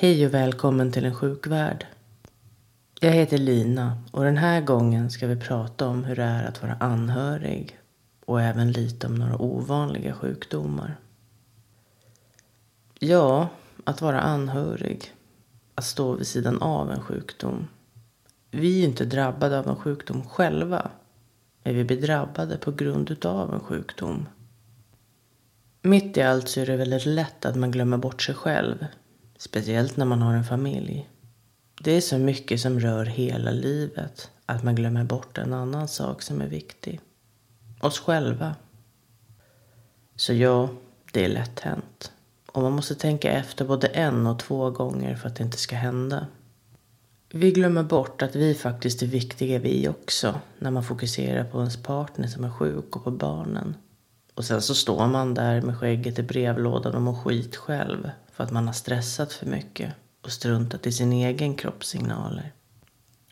Hej och välkommen till en sjukvärld. Jag heter Lina och den här gången ska vi prata om hur det är att vara anhörig och även lite om några ovanliga sjukdomar. Ja, att vara anhörig. Att stå vid sidan av en sjukdom. Vi är inte drabbade av en sjukdom själva. Men vi blir drabbade på grund utav en sjukdom. Mitt i allt så är det väldigt lätt att man glömmer bort sig själv. Speciellt när man har en familj. Det är så mycket som rör hela livet att man glömmer bort en annan sak som är viktig. Oss själva. Så ja, det är lätt hänt. Och man måste tänka efter både en och två gånger för att det inte ska hända. Vi glömmer bort att vi faktiskt är viktiga vi också när man fokuserar på ens partner som är sjuk och på barnen. Och sen så står man där med skägget i brevlådan och mår skit själv för att man har stressat för mycket och struntat i sin egen kroppssignaler.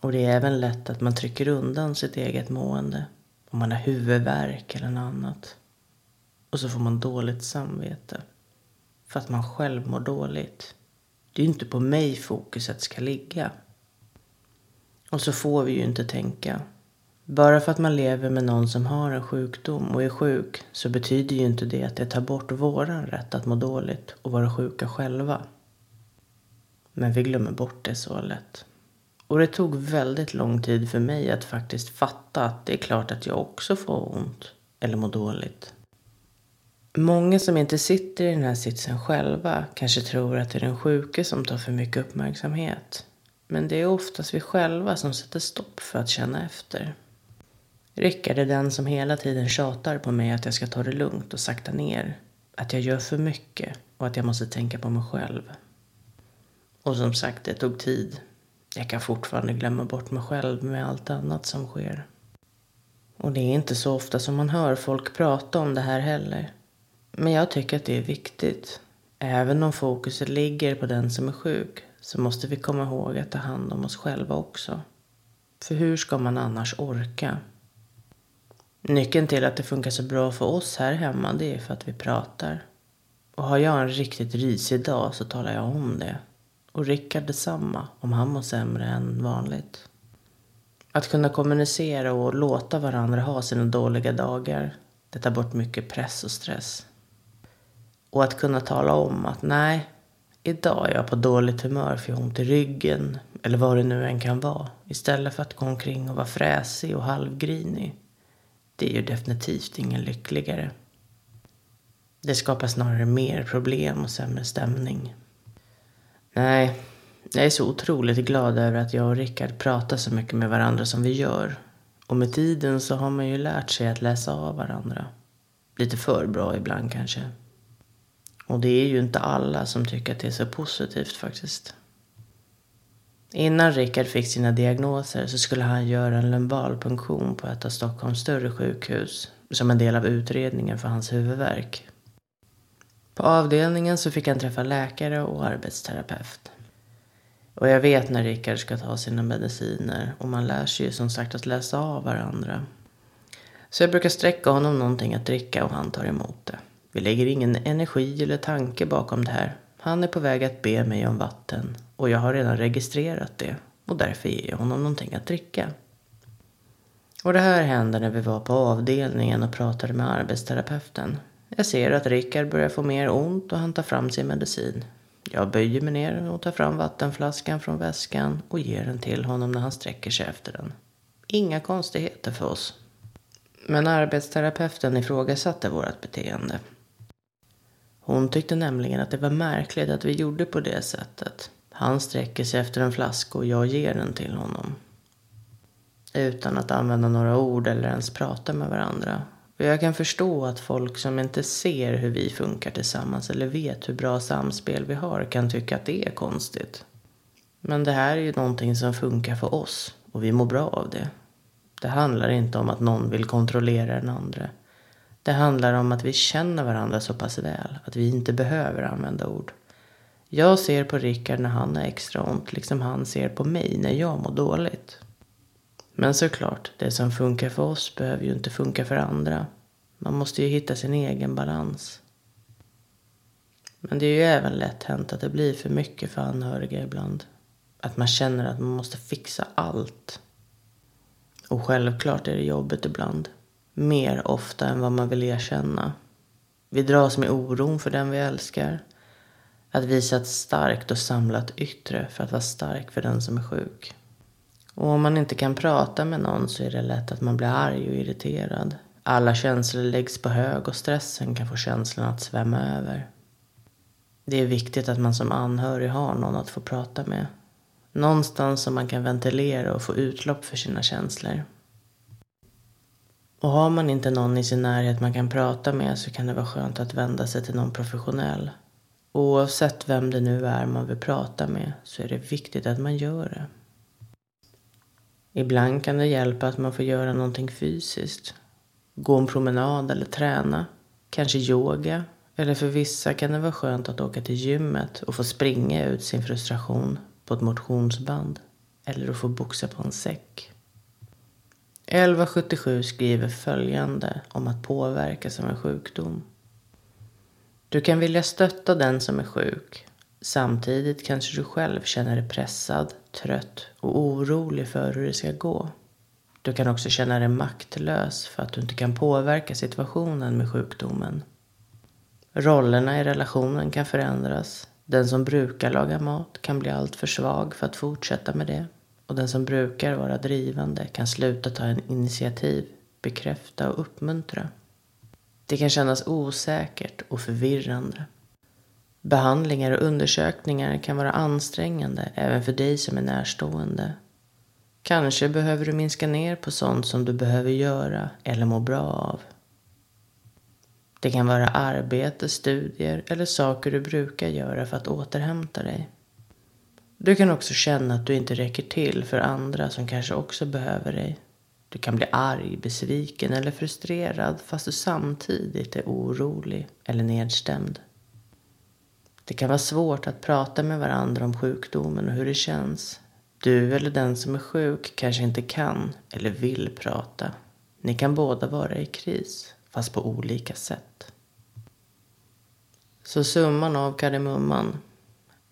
Och det är även lätt att man trycker undan sitt eget mående om man har huvudvärk eller något annat. Och så får man dåligt samvete för att man själv mår dåligt. Det är ju inte på mig fokuset ska ligga. Och så får vi ju inte tänka. Bara för att man lever med någon som har en sjukdom och är sjuk så betyder ju inte det att det tar bort våran rätt att må dåligt och vara sjuka själva. Men vi glömmer bort det så lätt. Och det tog väldigt lång tid för mig att faktiskt fatta att det är klart att jag också får ont eller mår dåligt. Många som inte sitter i den här sitsen själva kanske tror att det är den sjuke som tar för mycket uppmärksamhet. Men det är oftast vi själva som sätter stopp för att känna efter. Rickard är den som hela tiden tjatar på mig att jag ska ta det lugnt och sakta ner. Att jag gör för mycket och att jag måste tänka på mig själv. Och som sagt, det tog tid. Jag kan fortfarande glömma bort mig själv med allt annat som sker. Och det är inte så ofta som man hör folk prata om det här heller. Men jag tycker att det är viktigt. Även om fokuset ligger på den som är sjuk så måste vi komma ihåg att ta hand om oss själva också. För hur ska man annars orka? Nyckeln till att det funkar så bra för oss här hemma det är för att vi pratar. Och har jag en riktigt risig dag så talar jag om det. Och Rickard detsamma om han mår sämre än vanligt. Att kunna kommunicera och låta varandra ha sina dåliga dagar, det tar bort mycket press och stress. Och att kunna tala om att nej, idag är jag på dåligt humör för jag har ont i ryggen eller vad det nu än kan vara. Istället för att gå omkring och vara fräsig och halvgrinig. Det är ju definitivt ingen lyckligare. Det skapar snarare mer problem och sämre stämning. Nej, jag är så otroligt glad över att jag och Rickard pratar så mycket med varandra som vi gör. Och med tiden så har man ju lärt sig att läsa av varandra. Lite för bra ibland kanske. Och det är ju inte alla som tycker att det är så positivt faktiskt. Innan Rickard fick sina diagnoser så skulle han göra en lumbalpunktion på ett av Stockholms större sjukhus som en del av utredningen för hans huvudvärk. På avdelningen så fick han träffa läkare och arbetsterapeut. Och jag vet när Rickard ska ta sina mediciner och man lär sig ju som sagt att läsa av varandra. Så jag brukar sträcka honom någonting att dricka och han tar emot det. Vi lägger ingen energi eller tanke bakom det här. Han är på väg att be mig om vatten och jag har redan registrerat det och därför ger jag honom någonting att dricka. Och det här händer när vi var på avdelningen och pratade med arbetsterapeuten. Jag ser att Rickard börjar få mer ont och han tar fram sin medicin. Jag böjer mig ner och tar fram vattenflaskan från väskan och ger den till honom när han sträcker sig efter den. Inga konstigheter för oss. Men arbetsterapeuten ifrågasatte vårt beteende. Hon tyckte nämligen att det var märkligt att vi gjorde på det sättet. Han sträcker sig efter en flaska och jag ger den till honom. Utan att använda några ord eller ens prata med varandra. Och jag kan förstå att folk som inte ser hur vi funkar tillsammans eller vet hur bra samspel vi har kan tycka att det är konstigt. Men det här är ju någonting som funkar för oss och vi mår bra av det. Det handlar inte om att någon vill kontrollera den andra. Det handlar om att vi känner varandra så pass väl att vi inte behöver använda ord. Jag ser på Rickard när han har extra ont, liksom han ser på mig när jag mår dåligt. Men såklart, det som funkar för oss behöver ju inte funka för andra. Man måste ju hitta sin egen balans. Men det är ju även lätt hänt att det blir för mycket för anhöriga ibland. Att man känner att man måste fixa allt. Och självklart är det jobbigt ibland. Mer ofta än vad man vill erkänna. Vi dras med oron för den vi älskar. Att visa ett starkt och samlat yttre för att vara stark för den som är sjuk. Och om man inte kan prata med någon så är det lätt att man blir arg och irriterad. Alla känslor läggs på hög och stressen kan få känslan att svämma över. Det är viktigt att man som anhörig har någon att få prata med. Någonstans som man kan ventilera och få utlopp för sina känslor. Och har man inte någon i sin närhet man kan prata med så kan det vara skönt att vända sig till någon professionell. Oavsett vem det nu är man vill prata med så är det viktigt att man gör det. Ibland kan det hjälpa att man får göra någonting fysiskt. Gå en promenad eller träna. Kanske yoga. Eller för vissa kan det vara skönt att åka till gymmet och få springa ut sin frustration på ett motionsband. Eller att få boxa på en säck. 1177 skriver följande om att påverkas av en sjukdom. Du kan vilja stötta den som är sjuk. Samtidigt kanske du själv känner dig pressad, trött och orolig för hur det ska gå. Du kan också känna dig maktlös för att du inte kan påverka situationen med sjukdomen. Rollerna i relationen kan förändras. Den som brukar laga mat kan bli alltför svag för att fortsätta med det. Och den som brukar vara drivande kan sluta ta en initiativ, bekräfta och uppmuntra. Det kan kännas osäkert och förvirrande. Behandlingar och undersökningar kan vara ansträngande även för dig som är närstående. Kanske behöver du minska ner på sånt som du behöver göra eller må bra av. Det kan vara arbete, studier eller saker du brukar göra för att återhämta dig. Du kan också känna att du inte räcker till för andra som kanske också behöver dig. Du kan bli arg, besviken eller frustrerad fast du samtidigt är orolig eller nedstämd. Det kan vara svårt att prata med varandra om sjukdomen och hur det känns. Du eller den som är sjuk kanske inte kan eller vill prata. Ni kan båda vara i kris, fast på olika sätt. Så summan av kardemumman.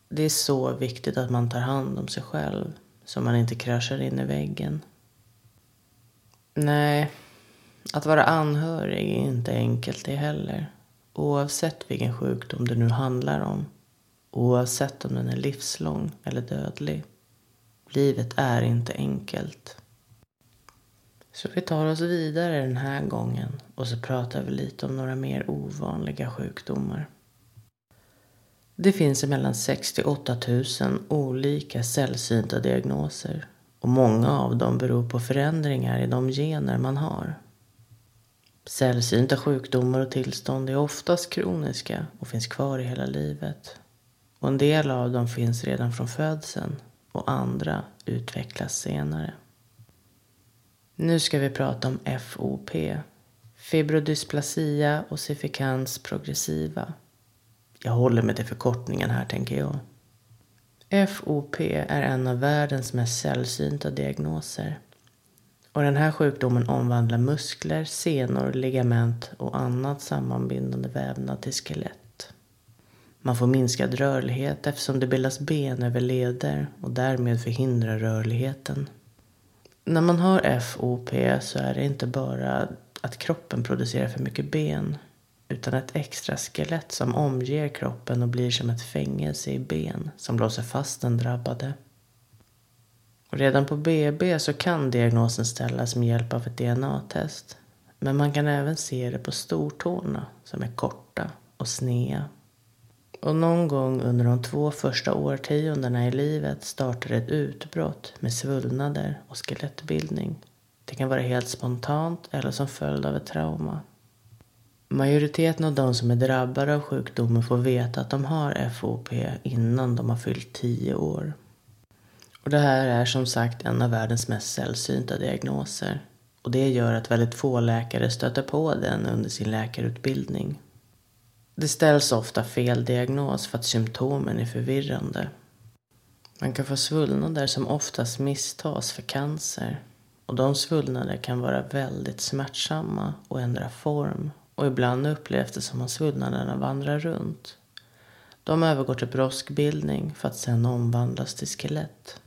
Det är så viktigt att man tar hand om sig själv så man inte kraschar in i väggen. Nej, att vara anhörig är inte enkelt det heller. Oavsett vilken sjukdom det nu handlar om. Oavsett om den är livslång eller dödlig. Livet är inte enkelt. Så vi tar oss vidare den här gången och så pratar vi lite om några mer ovanliga sjukdomar. Det finns mellan 6 till 8 000 olika sällsynta diagnoser och många av dem beror på förändringar i de gener man har. Sällsynta sjukdomar och tillstånd är oftast kroniska och finns kvar i hela livet. Och en del av dem finns redan från födseln och andra utvecklas senare. Nu ska vi prata om FOP, fibrodysplasia ossificans progressiva. Jag håller mig till förkortningen här tänker jag. FOP är en av världens mest sällsynta diagnoser. Och den här sjukdomen omvandlar muskler, senor, ligament och annat sammanbindande vävnad till skelett. Man får minskad rörlighet eftersom det bildas ben över leder och därmed förhindrar rörligheten. När man har FOP så är det inte bara att kroppen producerar för mycket ben utan ett extra skelett som omger kroppen och blir som ett fängelse i ben som låser fast den drabbade. Och redan på BB så kan diagnosen ställas med hjälp av ett DNA-test. Men man kan även se det på stortårna som är korta och snea. Och någon gång under de två första årtiondena i livet startar ett utbrott med svullnader och skelettbildning. Det kan vara helt spontant eller som följd av ett trauma. Majoriteten av de som är drabbade av sjukdomen får veta att de har FOP innan de har fyllt 10 år. Och det här är som sagt en av världens mest sällsynta diagnoser. Och det gör att väldigt få läkare stöter på den under sin läkarutbildning. Det ställs ofta fel diagnos för att symptomen är förvirrande. Man kan få svullnader som oftast misstas för cancer. Och de svullnader kan vara väldigt smärtsamma och ändra form och ibland upplevs det som att svullnaderna vandrar runt. De övergår till broskbildning för att sedan omvandlas till skelett.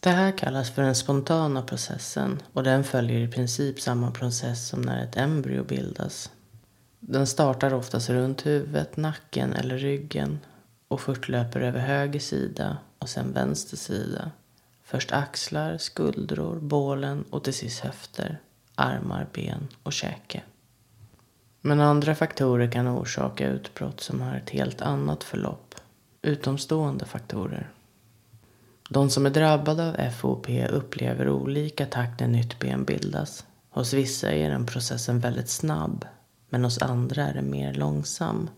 Det här kallas för den spontana processen och den följer i princip samma process som när ett embryo bildas. Den startar oftast runt huvudet, nacken eller ryggen och fortlöper över höger sida och sen vänster sida. Först axlar, skuldror, bålen och till sist höfter, armar, ben och käke. Men andra faktorer kan orsaka utbrott som har ett helt annat förlopp. Utomstående faktorer. De som är drabbade av FOP upplever olika takt när nytt ben bildas. Hos vissa är den processen väldigt snabb, men hos andra är den mer långsam.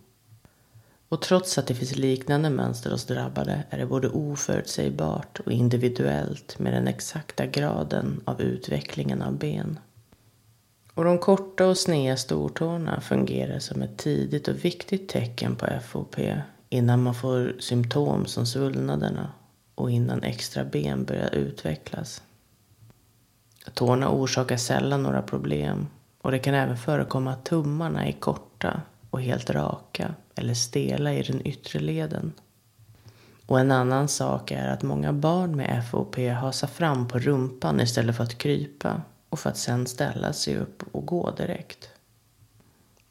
Och trots att det finns liknande mönster hos drabbade är det både oförutsägbart och individuellt med den exakta graden av utvecklingen av ben. Och de korta och sneda stortårna fungerar som ett tidigt och viktigt tecken på FOP innan man får symptom som svullnaderna och innan extra ben börjar utvecklas. Tårna orsakar sällan några problem och det kan även förekomma att tummarna är korta och helt raka eller stela i den yttre leden. Och en annan sak är att många barn med FOP hasar fram på rumpan istället för att krypa och för att sen ställa sig upp och gå direkt.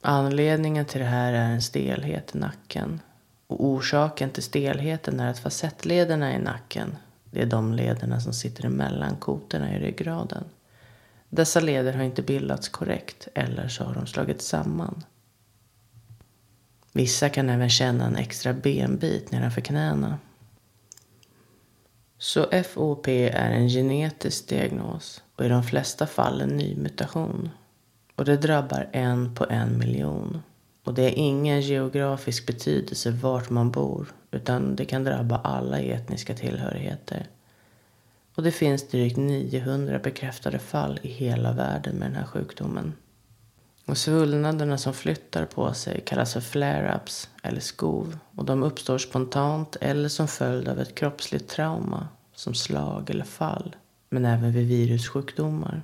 Anledningen till det här är en stelhet i nacken. Och orsaken till stelheten är att facettlederna i nacken, det är de lederna som sitter emellan kotorna i ryggraden. Dessa leder har inte bildats korrekt eller så har de slagits samman. Vissa kan även känna en extra benbit nedanför knäna. Så FOP är en genetisk diagnos och i de flesta fall en ny mutation. Och det drabbar en på en miljon. Och det är ingen geografisk betydelse vart man bor utan det kan drabba alla etniska tillhörigheter. Och det finns drygt 900 bekräftade fall i hela världen med den här sjukdomen. Och svullnaderna som flyttar på sig kallas för flare-ups eller skov och de uppstår spontant eller som följd av ett kroppsligt trauma som slag eller fall men även vid virussjukdomar.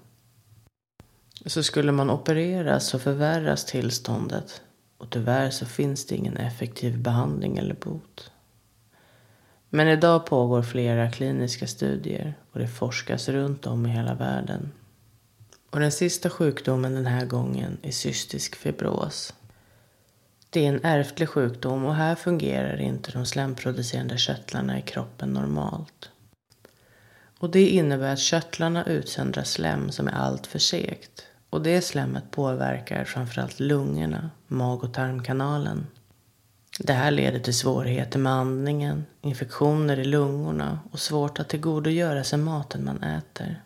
Så skulle man opereras så förvärras tillståndet och tyvärr så finns det ingen effektiv behandling eller bot. Men idag pågår flera kliniska studier och det forskas runt om i hela världen. Och den sista sjukdomen den här gången är cystisk fibros. Det är en ärftlig sjukdom och här fungerar inte de slemproducerande körtlarna i kroppen normalt. Och det innebär att körtlarna utsöndrar slem som är alltför segt. Och det slemmet påverkar framförallt lungorna, mag och tarmkanalen. Det här leder till svårigheter med andningen, infektioner i lungorna och svårt att tillgodogöra sig maten man äter.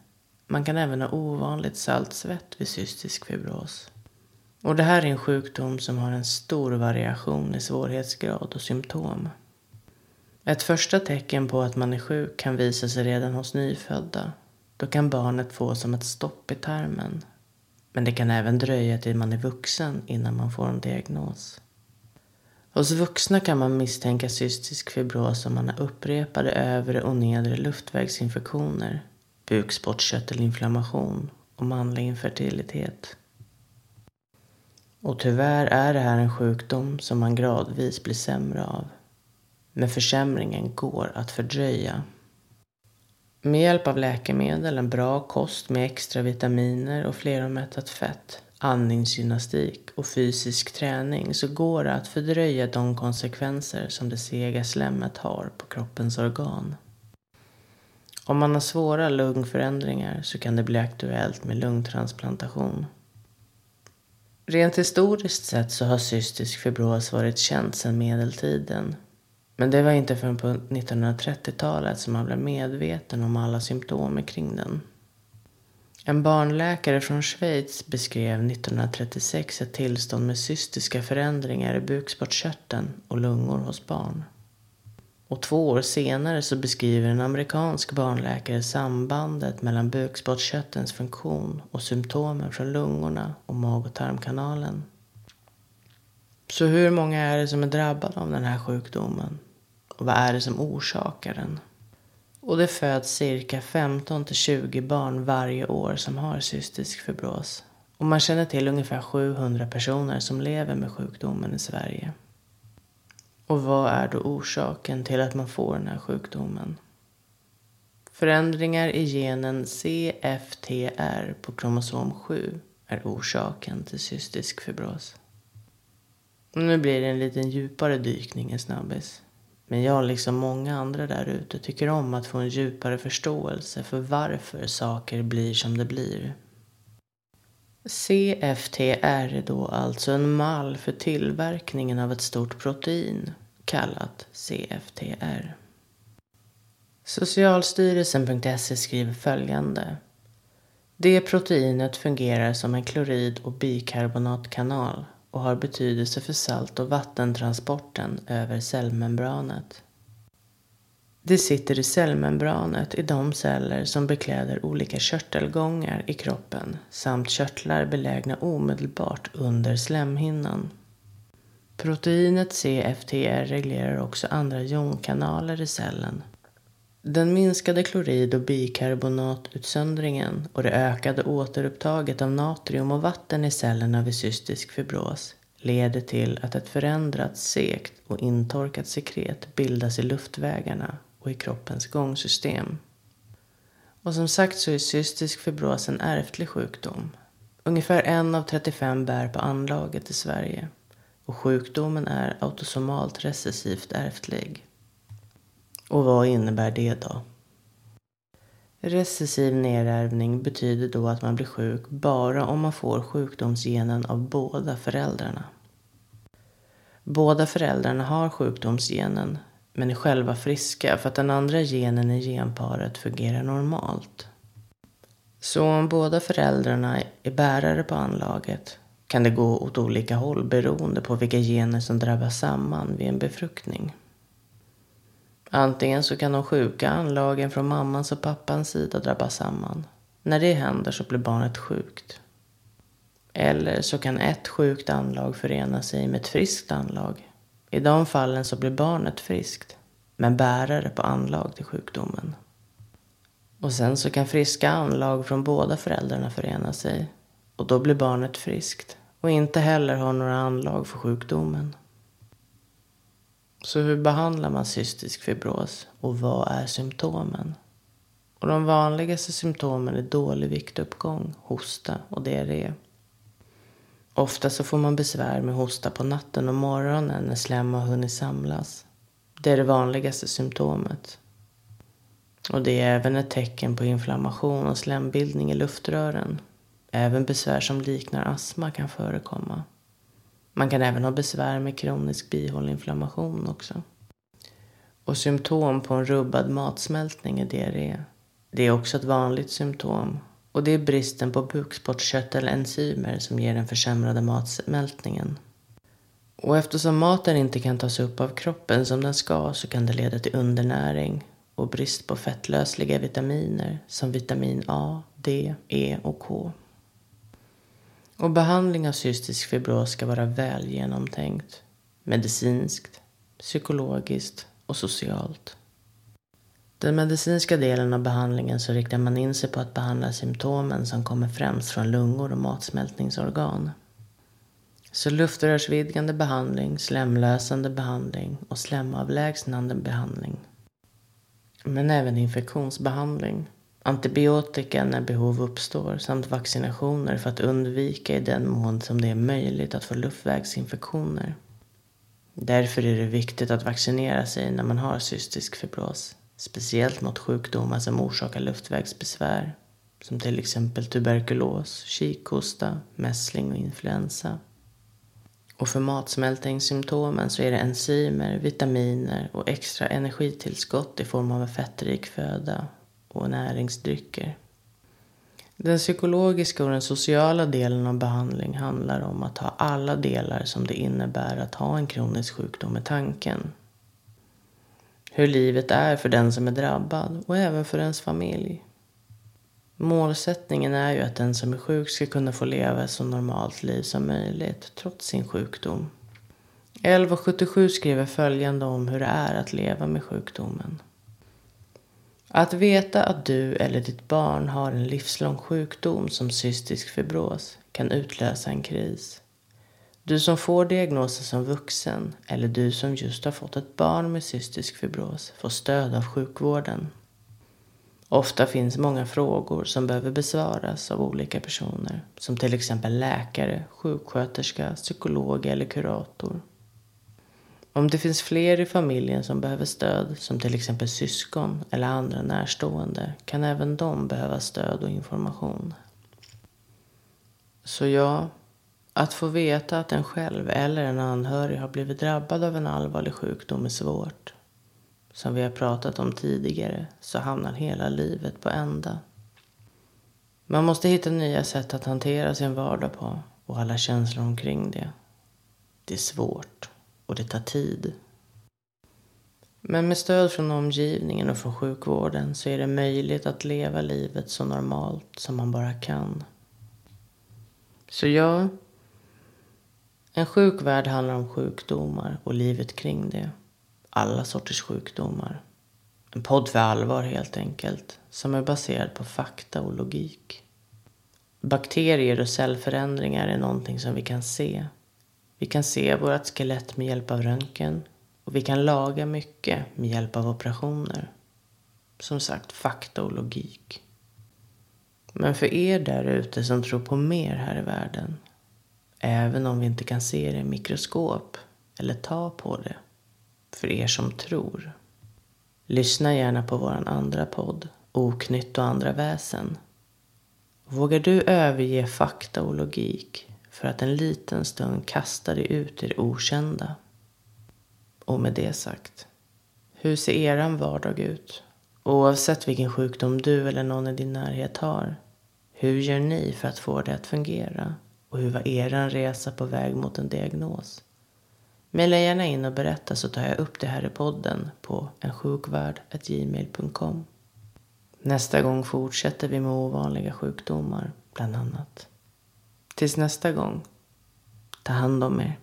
Man kan även ha ovanligt salt svett vid cystisk fibros. Och det här är en sjukdom som har en stor variation i svårighetsgrad och symptom. Ett första tecken på att man är sjuk kan visa sig redan hos nyfödda. Då kan barnet få som ett stopp i tarmen. Men det kan även dröja till man är vuxen innan man får en diagnos. Hos vuxna kan man misstänka cystisk fibros om man har upprepade övre och nedre luftvägsinfektioner, bukspottkörtelinflammation och manlig infertilitet. Och tyvärr är det här en sjukdom som man gradvis blir sämre av. Men försämringen går att fördröja. Med hjälp av läkemedel, en bra kost med extra vitaminer och fleromättat fett, andningsgymnastik och fysisk träning så går det att fördröja de konsekvenser som det sega slemmet har på kroppens organ. Om man har svåra lungförändringar så kan det bli aktuellt med lungtransplantation. Rent historiskt sett så har cystisk fibros varit känt sedan medeltiden men det var inte förrän på 1930-talet som man blev medveten om alla symptom kring den. En barnläkare från Schweiz beskrev 1936 ett tillstånd med cystiska förändringar i bukspottkörteln och lungor hos barn. Och två år senare så beskriver en amerikansk barnläkare sambandet mellan bukspottkörtelns funktion och symptomen från lungorna och mag och tarmkanalen. Så hur många är det som är drabbade av den här sjukdomen? Och vad är det som orsakar den? Och det föds cirka 15 till 20 barn varje år som har cystisk fibros. Och man känner till ungefär 700 personer som lever med sjukdomen i Sverige. Och vad är då orsaken till att man får den här sjukdomen? Förändringar i genen CFTR på kromosom 7 är orsaken till cystisk fibros. Och Nu blir det en liten djupare dykning i snabbis. Men jag liksom många andra där ute tycker om att få en djupare förståelse för varför saker blir som det blir. CFTR är då alltså en mall för tillverkningen av ett stort protein kallat CFTR. Socialstyrelsen.se skriver följande. Det proteinet fungerar som en klorid och bikarbonatkanal och har betydelse för salt och vattentransporten över cellmembranet. Det sitter i cellmembranet i de celler som bekläder olika körtelgångar i kroppen samt körtlar belägna omedelbart under slemhinnan. Proteinet CFTR reglerar också andra jonkanaler i cellen den minskade klorid och bikarbonatutsöndringen och det ökade återupptaget av natrium och vatten i cellerna vid cystisk fibros leder till att ett förändrat sekt och intorkat sekret bildas i luftvägarna och i kroppens gångsystem. Och som sagt så är cystisk fibros en ärftlig sjukdom. Ungefär en av 35 bär på anlaget i Sverige och sjukdomen är autosomalt recessivt ärftlig. Och vad innebär det då? Recessiv nerärvning betyder då att man blir sjuk bara om man får sjukdomsgenen av båda föräldrarna. Båda föräldrarna har sjukdomsgenen men är själva friska för att den andra genen i genparet fungerar normalt. Så om båda föräldrarna är bärare på anlaget kan det gå åt olika håll beroende på vilka gener som drabbas samman vid en befruktning. Antingen så kan de sjuka anlagen från mammans och pappans sida drabba samman. När det händer så blir barnet sjukt. Eller så kan ett sjukt anlag förena sig med ett friskt anlag. I de fallen så blir barnet friskt, men bärare på anlag till sjukdomen. Och sen så kan friska anlag från båda föräldrarna förena sig. Och då blir barnet friskt och inte heller har några anlag för sjukdomen. Så hur behandlar man cystisk fibros och vad är symptomen? Och de vanligaste symptomen är dålig viktuppgång, hosta och diarré. Ofta så får man besvär med hosta på natten och morgonen när slem har hunnit samlas. Det är det vanligaste symptomet. Och det är även ett tecken på inflammation och slembildning i luftrören. Även besvär som liknar astma kan förekomma. Man kan även ha besvär med kronisk bihåleinflammation också. Och symptom på en rubbad matsmältning är diarré. Det är också ett vanligt symptom och det är bristen på bukspottkörtelenzymer som ger den försämrade matsmältningen. Och eftersom maten inte kan tas upp av kroppen som den ska så kan det leda till undernäring och brist på fettlösliga vitaminer som vitamin A, D, E och K. Och behandling av cystisk fibros ska vara väl genomtänkt. Medicinskt, psykologiskt och socialt. Den medicinska delen av behandlingen så riktar man in sig på att behandla symptomen som kommer främst från lungor och matsmältningsorgan. Så luftrörsvidgande behandling, slemlösande behandling och slemavlägsnande behandling. Men även infektionsbehandling antibiotika när behov uppstår samt vaccinationer för att undvika i den mån som det är möjligt att få luftvägsinfektioner. Därför är det viktigt att vaccinera sig när man har cystisk fibros, speciellt mot sjukdomar som orsakar luftvägsbesvär, som till exempel tuberkulos, kikhosta, mässling och influensa. Och för matsmältningssymptomen så är det enzymer, vitaminer och extra energitillskott i form av en fettrik föda och näringsdrycker. Den psykologiska och den sociala delen av behandling handlar om att ha alla delar som det innebär att ha en kronisk sjukdom i tanken. Hur livet är för den som är drabbad och även för ens familj. Målsättningen är ju att den som är sjuk ska kunna få leva ett så normalt liv som möjligt trots sin sjukdom. 1177 skriver följande om hur det är att leva med sjukdomen. Att veta att du eller ditt barn har en livslång sjukdom som cystisk fibros kan utlösa en kris. Du som får diagnosen som vuxen eller du som just har fått ett barn med cystisk fibros får stöd av sjukvården. Ofta finns många frågor som behöver besvaras av olika personer som till exempel läkare, sjuksköterska, psykolog eller kurator. Om det finns fler i familjen som behöver stöd, som till exempel syskon eller andra närstående, kan även de behöva stöd och information. Så ja, att få veta att en själv eller en anhörig har blivit drabbad av en allvarlig sjukdom är svårt. Som vi har pratat om tidigare så hamnar hela livet på ända. Man måste hitta nya sätt att hantera sin vardag på och alla känslor omkring det. Det är svårt och det tar tid. Men med stöd från omgivningen och från sjukvården så är det möjligt att leva livet så normalt som man bara kan. Så ja, en sjuk värld handlar om sjukdomar och livet kring det. Alla sorters sjukdomar. En podd för allvar helt enkelt, som är baserad på fakta och logik. Bakterier och cellförändringar är någonting som vi kan se. Vi kan se vårt skelett med hjälp av röntgen och vi kan laga mycket med hjälp av operationer. Som sagt, fakta och logik. Men för er där ute som tror på mer här i världen, även om vi inte kan se det i mikroskop eller ta på det, för er som tror. Lyssna gärna på vår andra podd, Oknytt och andra väsen. Vågar du överge fakta och logik för att en liten stund kasta dig ut i det okända? Och med det sagt, hur ser eran vardag ut? Oavsett vilken sjukdom du eller någon i din närhet har. Hur gör ni för att få det att fungera? Och hur var eran resa på väg mot en diagnos? Maila gärna in och berätta så tar jag upp det här i podden på ensjukvärld.gmail.com. Nästa gång fortsätter vi med ovanliga sjukdomar, bland annat. Tills nästa gång, ta hand om er.